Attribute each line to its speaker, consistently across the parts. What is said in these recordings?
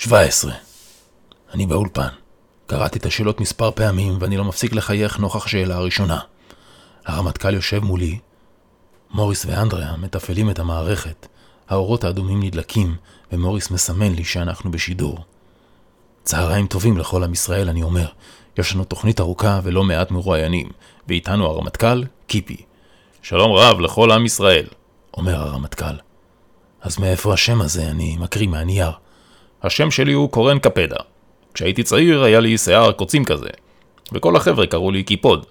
Speaker 1: 17. אני באולפן. קראתי את השאלות מספר פעמים, ואני לא מפסיק לחייך נוכח השאלה הראשונה. הרמטכ"ל יושב מולי. מוריס ואנדריה מתפעלים את המערכת. האורות האדומים נדלקים, ומוריס מסמן לי שאנחנו בשידור. צהריים טובים לכל עם ישראל, אני אומר. יש לנו תוכנית ארוכה ולא מעט מרואיינים, ואיתנו הרמטכ"ל, קיפי. שלום רב לכל עם ישראל, אומר הרמטכ"ל. אז מאיפה השם הזה? אני מקריא מהנייר. השם שלי הוא קורן קפדה. כשהייתי צעיר היה לי שיער קוצים כזה, וכל החבר'ה קראו לי קיפוד.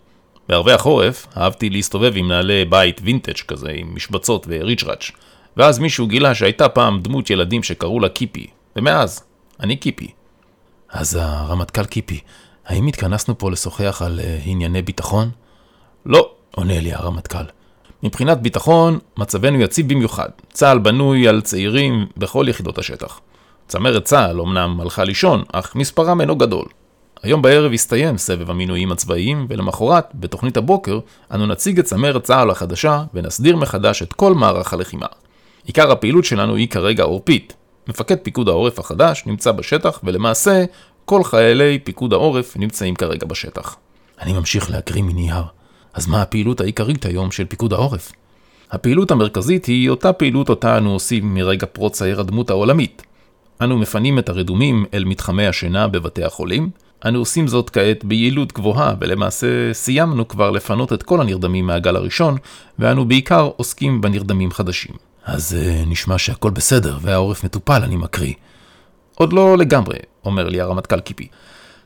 Speaker 1: בערבי החורף אהבתי להסתובב עם נעלי בית וינטג' כזה, עם משבצות וריצ'ראץ', ואז מישהו גילה שהייתה פעם דמות ילדים שקראו לה קיפי, ומאז, אני קיפי. אז הרמטכ"ל קיפי, האם התכנסנו פה לשוחח על uh, ענייני ביטחון? לא, עונה לי הרמטכ"ל. מבחינת ביטחון, מצבנו יציב במיוחד. צה"ל בנוי על צעירים בכל יחידות השטח. צמרת צה"ל אמנם הלכה לישון, אך מספרם אינו גדול. היום בערב יסתיים סבב המינויים הצבאיים, ולמחרת, בתוכנית הבוקר, אנו נציג את צמרת צה"ל החדשה, ונסדיר מחדש את כל מערך הלחימה. עיקר הפעילות שלנו היא כרגע עורפית. מפקד פיקוד העורף החדש נמצא בשטח, ולמעשה, כל חיילי פיקוד העורף נמצאים כרגע בשטח. אני ממשיך להקריא מנייר. אז מה הפעילות העיקרית היום של פיקוד העורף? הפעילות המרכזית היא אותה פעילות אותה אנו עושים מרגע פרוץ ההירדמות העולמית. אנו מפנים את הרדומים אל מתחמי השינה בבתי החולים. אנו עושים זאת כעת ביעילות גבוהה, ולמעשה סיימנו כבר לפנות את כל הנרדמים מהגל הראשון, ואנו בעיקר עוסקים בנרדמים חדשים. אז uh, נשמע שהכל בסדר, והעורף מטופל, אני מקריא. עוד לא לגמרי, אומר לי הרמטכ"ל קיפי.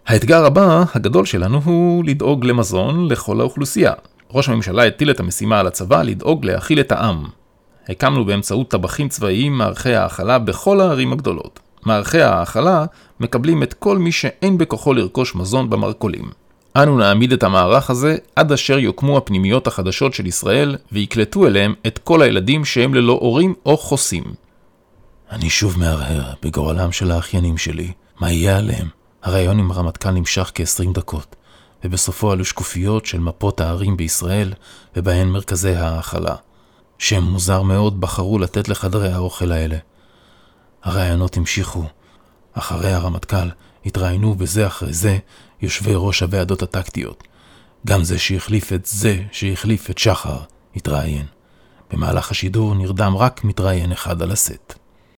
Speaker 1: האתגר הבא, הגדול שלנו, הוא לדאוג למזון לכל האוכלוסייה. ראש הממשלה הטיל את המשימה על הצבא לדאוג להאכיל את העם. הקמנו באמצעות טבחים צבאיים מערכי האכלה בכל הערים הגדולות. מערכי האכלה מקבלים את כל מי שאין בכוחו לרכוש מזון במרכולים. אנו נעמיד את המערך הזה עד אשר יוקמו הפנימיות החדשות של ישראל ויקלטו אליהם את כל הילדים שהם ללא הורים או חוסים. אני שוב מהרהר בגורלם של האחיינים שלי, מה יהיה עליהם? הריאיון עם הרמטכ"ל נמשך כ-20 דקות, ובסופו עלו שקופיות של מפות הערים בישראל, ובהן מרכזי ההאכלה. שם מוזר מאוד בחרו לתת לחדרי האוכל האלה. הראיונות המשיכו. אחרי הרמטכ"ל התראיינו בזה אחרי זה יושבי ראש הוועדות הטקטיות. גם זה שהחליף את זה שהחליף את שחר התראיין. במהלך השידור נרדם רק מתראיין אחד על הסט.